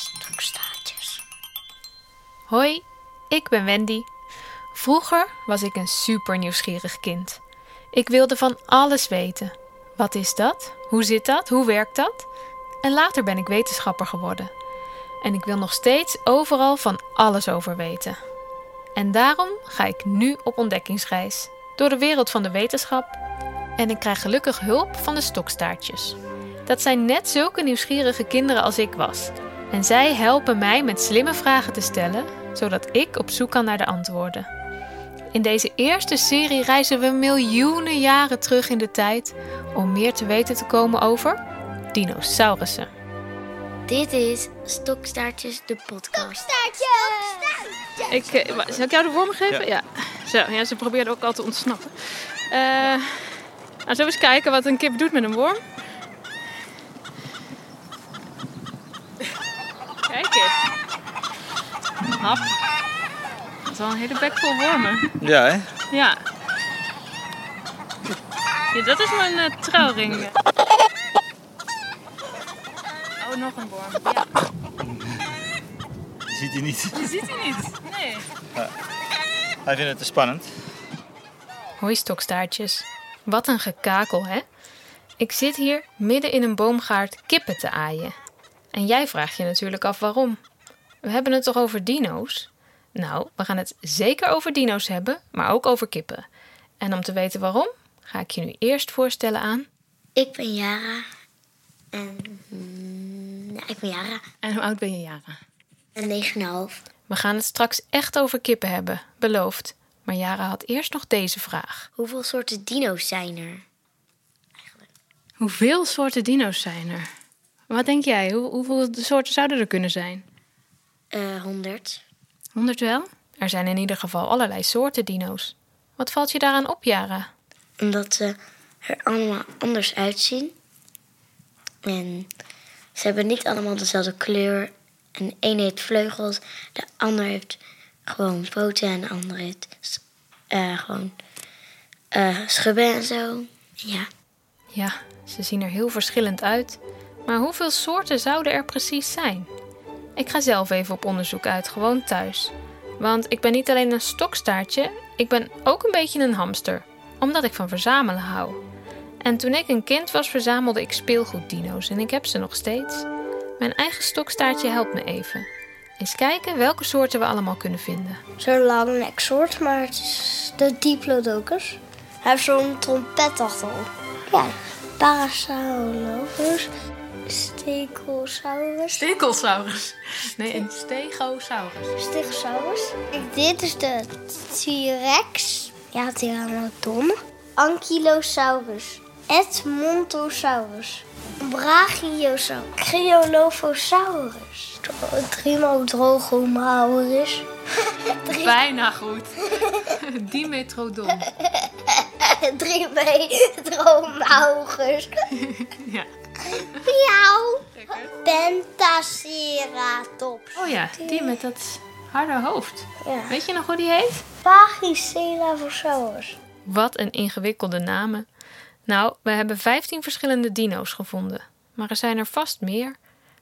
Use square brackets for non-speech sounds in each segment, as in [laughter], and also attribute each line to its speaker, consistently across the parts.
Speaker 1: Stokstaartjes.
Speaker 2: Hoi, ik ben Wendy. Vroeger was ik een super nieuwsgierig kind. Ik wilde van alles weten. Wat is dat? Hoe zit dat? Hoe werkt dat? En later ben ik wetenschapper geworden. En ik wil nog steeds overal van alles over weten. En daarom ga ik nu op ontdekkingsreis door de wereld van de wetenschap. En ik krijg gelukkig hulp van de stokstaartjes. Dat zijn net zulke nieuwsgierige kinderen als ik was. En zij helpen mij met slimme vragen te stellen, zodat ik op zoek kan naar de antwoorden. In deze eerste serie reizen we miljoenen jaren terug in de tijd om meer te weten te komen over dinosaurussen.
Speaker 1: Dit is Stokstaartjes, de podcast.
Speaker 3: Ik, eh, zal ik jou de worm geven? Ja. Zo, ja, ze probeerde ook altijd te ontsnappen. Eh nou, zullen we eens kijken wat een kip doet met een worm? Kijk eens. Hap. Dat is wel een hele bek vol wormen.
Speaker 4: Ja, hè?
Speaker 3: Ja. ja dat is mijn eh, trouwring. Oh, nog een worm. Ja.
Speaker 4: Ziet hij niet.
Speaker 3: Je ziet hij niet. Nee.
Speaker 4: Hij vindt het te spannend.
Speaker 2: Hoi stokstaartjes. Wat een gekakel, hè? Ik zit hier midden in een boomgaard kippen te aaien. En jij vraagt je natuurlijk af waarom. We hebben het toch over dino's? Nou, we gaan het zeker over dino's hebben, maar ook over kippen. En om te weten waarom, ga ik je nu eerst voorstellen aan.
Speaker 1: Ik ben Jara. En mm, ja, ik ben Jara.
Speaker 3: En hoe oud ben je, Jara?
Speaker 1: En 9,5.
Speaker 2: We gaan het straks echt over kippen hebben, beloofd. Maar Jara had eerst nog deze vraag.
Speaker 1: Hoeveel soorten dino's zijn er?
Speaker 3: Hoeveel soorten dino's zijn er? Wat denk jij? Hoe, hoeveel soorten zouden er kunnen zijn?
Speaker 1: Eh 100.
Speaker 2: 100 wel? Er zijn in ieder geval allerlei soorten dino's. Wat valt je daaraan op, Jara?
Speaker 1: Omdat ze er allemaal anders uitzien. En ze hebben niet allemaal dezelfde kleur. En de een heeft vleugels, de ander heeft gewoon poten en de ander heeft eh, gewoon eh, schubben en zo. Ja,
Speaker 2: Ja, ze zien er heel verschillend uit. Maar hoeveel soorten zouden er precies zijn? Ik ga zelf even op onderzoek uit, gewoon thuis. Want ik ben niet alleen een stokstaartje, ik ben ook een beetje een hamster. Omdat ik van verzamelen hou. En toen ik een kind was, verzamelde ik speelgoeddino's en ik heb ze nog steeds. Mijn eigen stokstaartje helpt me even. Eens kijken welke soorten we allemaal kunnen vinden.
Speaker 5: Zo'n lang neksoort, maar het is de Diplodocus. Hij heeft zo'n trompet achterop. Ja, Parasaurolophus, Stegosaurus,
Speaker 3: Stekelsaurus. Nee, een stegosaurus.
Speaker 5: Stegosaurus. Dit is de T-Rex. Ja, Tyrannosaurus. Ankylosaurus, Edmontosaurus, Brachiosaurus, Cryolophosaurus, Trimodrogomaurus, [laughs]
Speaker 3: Bijna goed. [laughs] Dimetrodon. [laughs]
Speaker 5: Trimetromaurus,
Speaker 3: Ja.
Speaker 5: Miauw, Pentaceratops,
Speaker 2: Oh ja, die met dat harde hoofd.
Speaker 5: Ja.
Speaker 2: Weet je nog hoe die heet?
Speaker 5: Pachycephalosaurus.
Speaker 2: Wat een ingewikkelde namen. Nou, we hebben 15 verschillende dino's gevonden. Maar er zijn er vast meer.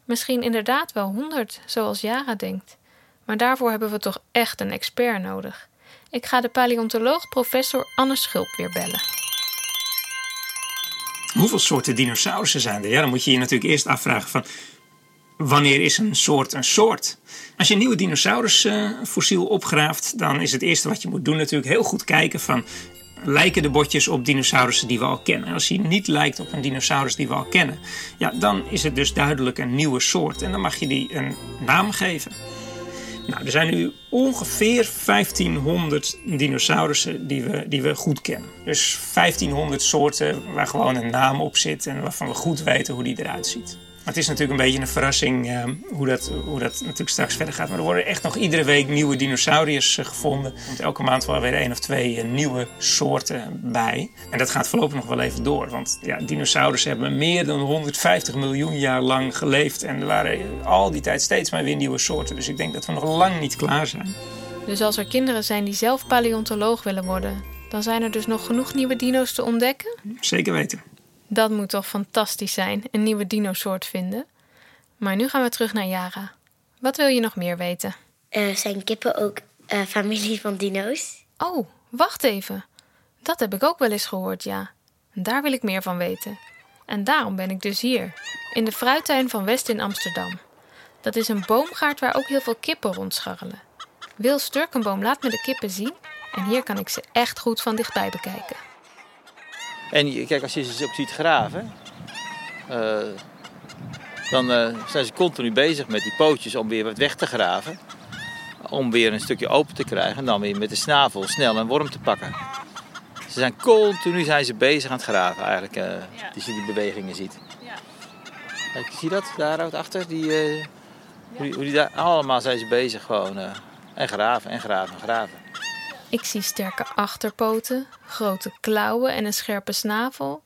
Speaker 2: Misschien inderdaad wel 100, zoals Jara denkt. Maar daarvoor hebben we toch echt een expert nodig. Ik ga de paleontoloog professor Anne Schulp weer bellen.
Speaker 6: Hoeveel soorten dinosaurussen zijn er? Ja, dan moet je je natuurlijk eerst afvragen van... Wanneer is een soort een soort? Als je een nieuwe dinosaurusfossiel opgraaft... dan is het eerste wat je moet doen natuurlijk heel goed kijken van... Lijken de botjes op dinosaurussen die we al kennen? En als hij niet lijkt op een dinosaurus die we al kennen... Ja, dan is het dus duidelijk een nieuwe soort. En dan mag je die een naam geven. Nou, er zijn nu ongeveer 1500 dinosaurussen die we, die we goed kennen. Dus 1500 soorten waar gewoon een naam op zit en waarvan we goed weten hoe die eruit ziet. Maar het is natuurlijk een beetje een verrassing eh, hoe, dat, hoe dat natuurlijk straks verder gaat. Maar er worden echt nog iedere week nieuwe dinosauriërs eh, gevonden. Er komt elke maand wel weer één of twee eh, nieuwe soorten bij. En dat gaat voorlopig nog wel even door. Want ja, dinosaurussen hebben meer dan 150 miljoen jaar lang geleefd. En er waren al die tijd steeds maar weer nieuwe soorten. Dus ik denk dat we nog lang niet klaar zijn.
Speaker 2: Dus als er kinderen zijn die zelf paleontoloog willen worden, dan zijn er dus nog genoeg nieuwe dino's te ontdekken?
Speaker 6: Zeker weten.
Speaker 2: Dat moet toch fantastisch zijn, een nieuwe dinosoort vinden. Maar nu gaan we terug naar Jara. Wat wil je nog meer weten?
Speaker 1: Eh, zijn kippen ook eh, familie van dino's?
Speaker 2: Oh, wacht even. Dat heb ik ook wel eens gehoord, ja. Daar wil ik meer van weten. En daarom ben ik dus hier, in de fruittuin van West in Amsterdam. Dat is een boomgaard waar ook heel veel kippen rondscharrelen. Wil Sturkenboom laat me de kippen zien en hier kan ik ze echt goed van dichtbij bekijken.
Speaker 7: En kijk, als je ze ook ziet graven, eh, dan eh, zijn ze continu bezig met die pootjes om weer wat weg te graven. Om weer een stukje open te krijgen en dan weer met de snavel snel een worm te pakken. Ze zijn continu zijn ze bezig aan het graven eigenlijk, eh, als je die bewegingen ziet.
Speaker 3: Ja.
Speaker 7: Kijk, zie je dat daar achter? Die, hoe, die, hoe die daar allemaal zijn ze bezig gewoon. en graven en graven en graven.
Speaker 2: Ik zie sterke achterpoten, grote klauwen en een scherpe snavel.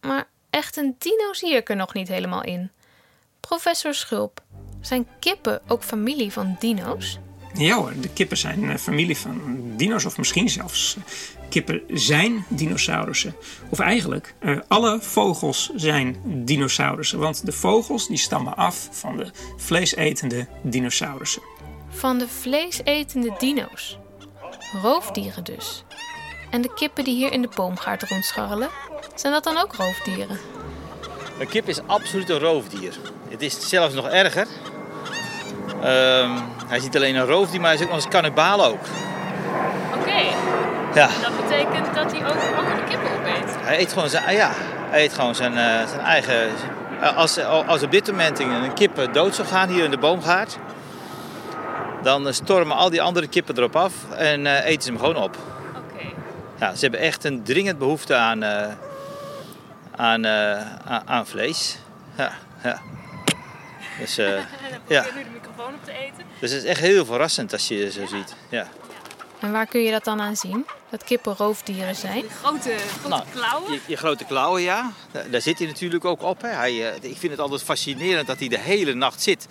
Speaker 2: Maar echt een dino zie ik er nog niet helemaal in. Professor Schulp, zijn kippen ook familie van dino's?
Speaker 6: Ja hoor, de kippen zijn eh, familie van dino's of misschien zelfs eh, kippen zijn dinosaurussen. Of eigenlijk, eh, alle vogels zijn dinosaurussen. Want de vogels die stammen af van de vleesetende dinosaurussen.
Speaker 2: Van de vleesetende dino's. Roofdieren dus. En de kippen die hier in de boomgaard rondscharrelen, zijn dat dan ook roofdieren?
Speaker 7: Een kip is absoluut een roofdier. Het is zelfs nog erger. Ehm, hij is niet alleen een roofdier, maar hij is ook nog eens kannibaal ook.
Speaker 3: Oké,
Speaker 7: Ja,
Speaker 3: dat betekent dat hij ook andere kippen opeet.
Speaker 7: hij eet gewoon zijn, ah ja, hij eet gewoon zijn, eh, zijn eigen... Als, als op dit moment een kip dood zou gaan hier in de boomgaard... dan stormen al die andere kippen erop af en eh, eten ze hem gewoon op.
Speaker 3: Oké.
Speaker 7: Ja, ze hebben echt een dringend behoefte aan, eh, aan, eh, aan, aan vlees. Ja, ja. Dus, eh,
Speaker 3: En [laughs] dan
Speaker 7: Ja.
Speaker 3: probeer nu de microfoon op te eten.
Speaker 7: dus het is echt heel verrassend als je zo ziet. Ja.
Speaker 2: En waar kun je dat dan aan zien? Dat kippen roofdieren zijn?
Speaker 3: Die grote, grote
Speaker 7: Nou,
Speaker 3: klauwen.
Speaker 7: Je, je grote klauwen, ja. Daar, daar zit hij natuurlijk ook op. Hè. Hij, eh, ik vind het altijd fascinerend dat hij de hele nacht zit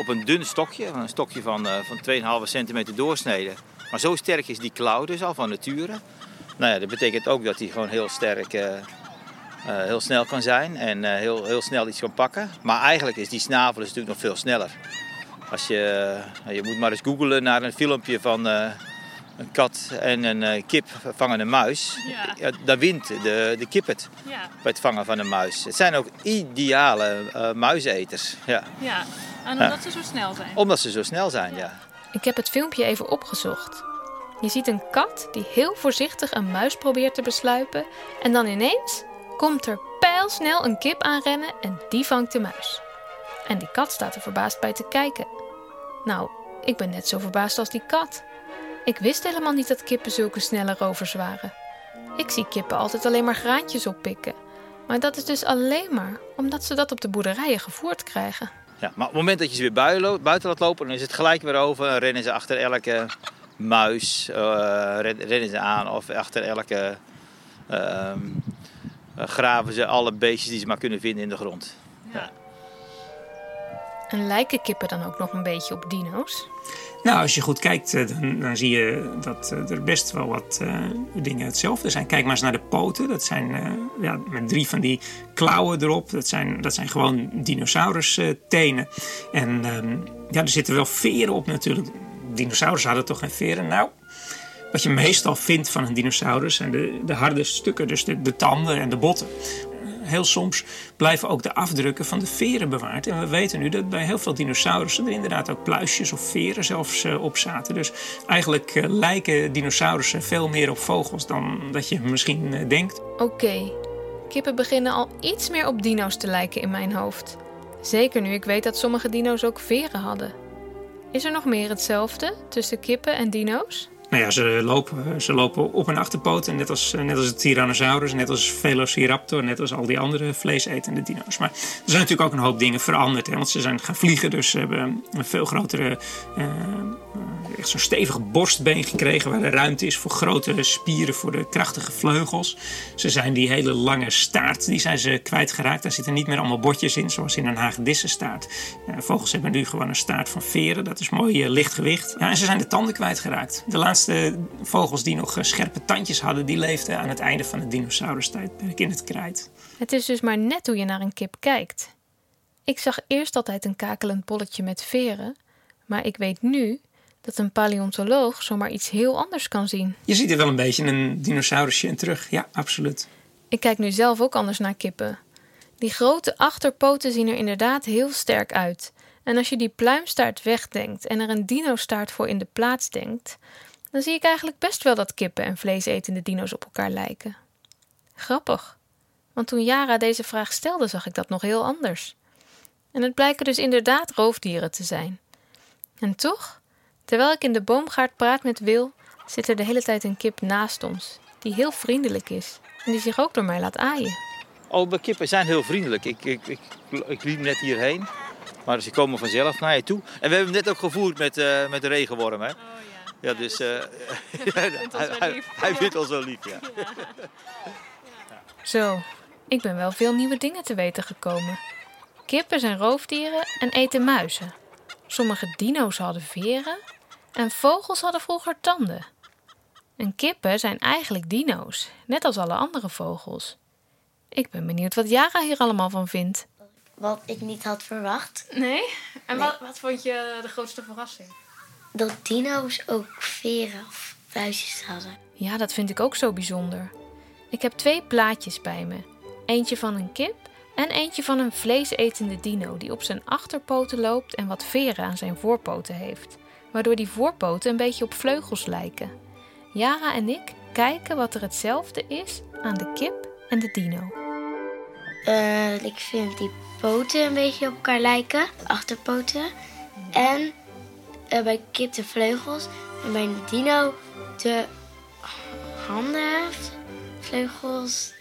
Speaker 7: op een dun stokje. Een stokje van, eh van 2,5 centimeter doorsnede. Maar zo sterk is die klauw dus al van nature. Nou ja, dat betekent ook dat hij gewoon heel sterk, eh, eh, heel snel kan zijn. En heel, heel snel iets kan pakken. Maar eigenlijk is die snavel is natuurlijk nog veel sneller. Als je, je moet maar eens googlen naar een filmpje van een kat en een kip vangen een muis.
Speaker 3: Ja.
Speaker 7: Ja, dan wint de, de kip het
Speaker 3: Ja,
Speaker 7: bij het vangen van een muis. Het zijn ook ideale muizeneters. Ja.
Speaker 3: En omdat ze zo snel zijn.
Speaker 7: Omdat ze zo snel zijn, ja.
Speaker 2: Ik heb het filmpje even opgezocht. Je ziet een kat die heel voorzichtig een muis probeert te besluipen en dan ineens komt er pijlsnel een kip aanrennen en die vangt de muis. En die kat staat er verbaasd bij te kijken. Nou, ik ben net zo verbaasd als die kat. Ik wist helemaal niet dat kippen zulke snelle rovers waren. Ik zie kippen altijd alleen maar graantjes oppikken. Maar dat is dus alleen maar omdat ze dat op de boerderijen gevoerd krijgen.
Speaker 7: Ja. Maar op het moment dat je ze weer buiten laat lopen, dan is het gelijk weer over. Dan rennen ze achter elke muis, eh, ren- rennen ze aan. Of achter elke... ehm, eh, graven ze alle beestjes die ze maar kunnen vinden in de grond.
Speaker 2: En lijken kippen dan ook nog een beetje op dino's?
Speaker 6: Nou, als je goed kijkt, eh, dan, dan zie je dat eh, er best wel wat eh, dingen hetzelfde zijn. Kijk maar eens naar de poten. Dat zijn ja, met drie van die klauwen erop. Dat zijn, dat zijn gewoon dinosaurus-tenen. en ehm, ja, er zitten wel veren op natuurlijk. Dinosaurus hadden toch geen veren? Nou, wat je meestal vindt van een dinosaurus zijn de, de harde stukken. Dus de tanden en de botten. Heel soms blijven ook de afdrukken van de veren bewaard. En we weten nu dat bij heel veel dinosaurussen er inderdaad ook pluisjes of veren zelfs eh, op zaten. Dus eigenlijk eh, lijken dinosaurussen veel meer op vogels dan dat je misschien eh, denkt.
Speaker 2: Oké, kippen beginnen al iets meer op dino's te lijken in mijn hoofd. Zeker nu ik weet dat sommige dino's ook veren hadden. Is er nog meer hetzelfde tussen kippen en dino's?
Speaker 6: Nou ja, ze lopen, ze lopen op hun achterpoten, net als, net als de Tyrannosaurus, net als Velociraptor, net als al die andere vleesetende dino's. Maar er zijn natuurlijk ook een hoop dingen veranderd, hè, want ze zijn gaan vliegen, dus ze hebben een veel grotere, eh, echt zo'n stevige borstbeen gekregen waar er ruimte is voor grotere spieren, voor de krachtige vleugels. Ze zijn die hele lange staart, die zijn ze kwijtgeraakt. Daar zitten niet meer allemaal botjes in, zoals in een hagedissenstaart. Eh, vogels hebben nu gewoon een staart van veren, dat is mooi eh, licht gewicht. Ja, en ze zijn de tanden kwijtgeraakt. De laatste vogels die nog eh, scherpe tandjes hadden, die leefden aan het einde van het dinosaurustijdperk in het krijt.
Speaker 2: Het is dus maar net hoe je naar een kip kijkt. Ik zag eerst altijd een kakelend bolletje met veren, Maar ik weet nu dat een paleontoloog zomaar iets heel anders kan zien.
Speaker 6: Je ziet er wel een beetje een dinosaurusje in terug. Ja, absoluut.
Speaker 2: Ik kijk nu zelf ook anders naar kippen. Die grote achterpoten zien er inderdaad heel sterk uit. En als je die pluimstaart wegdenkt en er een dinostaart voor in de plaats denkt, dan zie ik eigenlijk best wel dat kippen en vleesetende dino's op elkaar lijken. Grappig, want toen Jara deze vraag stelde, zag ik dat nog heel anders. En het blijken dus inderdaad roofdieren te zijn. En toch, terwijl ik in de boomgaard praat met Wil, zit er de hele tijd een kip naast ons, die heel vriendelijk is en die zich ook door mij laat aaien.
Speaker 7: Oh, de kippen zijn heel vriendelijk. Ik, ik, ik, ik liep net hierheen. Maar ze komen vanzelf naar je toe. En we hebben hem net ook gevoerd met, uh, met de regenworm. Hè? Ja. Ja, dus uh, [laughs] hij, hij, hij, vindt ons wel lief. Ja. ja.
Speaker 2: Zo, ik ben wel veel nieuwe dingen te weten gekomen. Kippen zijn roofdieren en eten muizen. Sommige dino's hadden veren en vogels hadden vroeger tanden. En kippen zijn eigenlijk dino's, net als alle andere vogels. Ik ben benieuwd wat Jara hier allemaal van vindt.
Speaker 1: Wat ik niet had verwacht.
Speaker 3: Nee? En Wat, wat vond je de grootste verrassing?
Speaker 1: Dat dino's ook veren of vuistjes hadden.
Speaker 2: Ja, dat vind ik ook zo bijzonder. Ik heb twee plaatjes bij me. Eentje van een kip en eentje van een vleesetende dino die op zijn achterpoten loopt en wat veren aan zijn voorpoten heeft, waardoor die voorpoten een beetje op vleugels lijken. Jara en ik kijken wat er hetzelfde is aan de kip en de dino.
Speaker 1: Uh, ik vind die poten een beetje op elkaar lijken, achterpoten. En uh, bij kip de vleugels en bij dino de handen heeft, vleugels,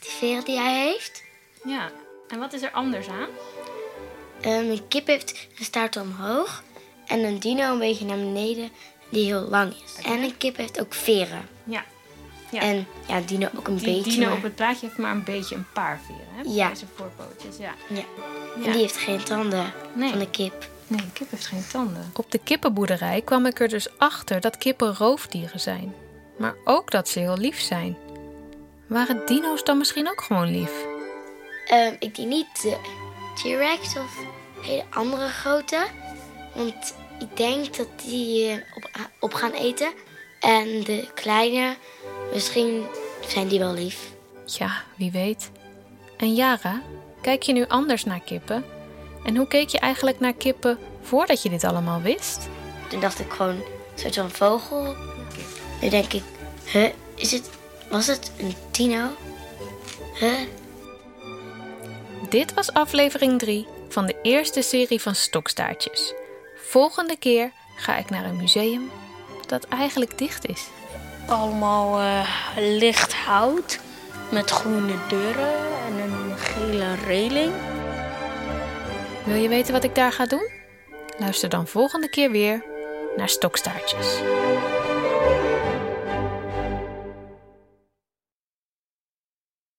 Speaker 1: die veren die hij heeft.
Speaker 3: Ja, en wat is er anders aan?
Speaker 1: Um, een kip heeft een staart omhoog en een dino een beetje naar beneden die heel lang is. En een kip heeft ook veren.
Speaker 3: Ja.
Speaker 1: ja. En ja, dino ook een
Speaker 3: die
Speaker 1: beetje.
Speaker 3: dino
Speaker 1: maar...
Speaker 3: op het plaatje heeft maar een beetje een paar veren. Hè?
Speaker 1: Ja.
Speaker 3: Deze voorpootjes, ja.
Speaker 1: ja. En die heeft geen tanden
Speaker 3: nee.
Speaker 1: van de kip.
Speaker 3: Nee, een kip heeft geen tanden.
Speaker 2: Op de kippenboerderij kwam ik er dus achter dat kippen roofdieren zijn. Maar ook dat ze heel lief zijn. Waren dino's dan misschien ook gewoon lief?
Speaker 1: Um, ik denk niet de T-Rex of hele andere grote. Want ik denk dat die op, op gaan eten. En de kleine, misschien zijn die wel lief.
Speaker 2: Ja, wie weet. En Jara, kijk je nu anders naar kippen? En hoe keek je eigenlijk naar kippen voordat je dit allemaal wist?
Speaker 1: Toen dacht ik gewoon, een soort van vogel. Nu denk ik, huh, is het, was het een dino? Huh?
Speaker 2: Dit was aflevering 3 van de eerste serie van Stokstaartjes. Volgende keer ga ik naar een museum dat eigenlijk dicht is.
Speaker 5: Allemaal uh, licht hout met groene deuren en een gele reling.
Speaker 2: Wil je weten wat ik daar ga doen? Luister dan volgende keer weer naar Stokstaartjes.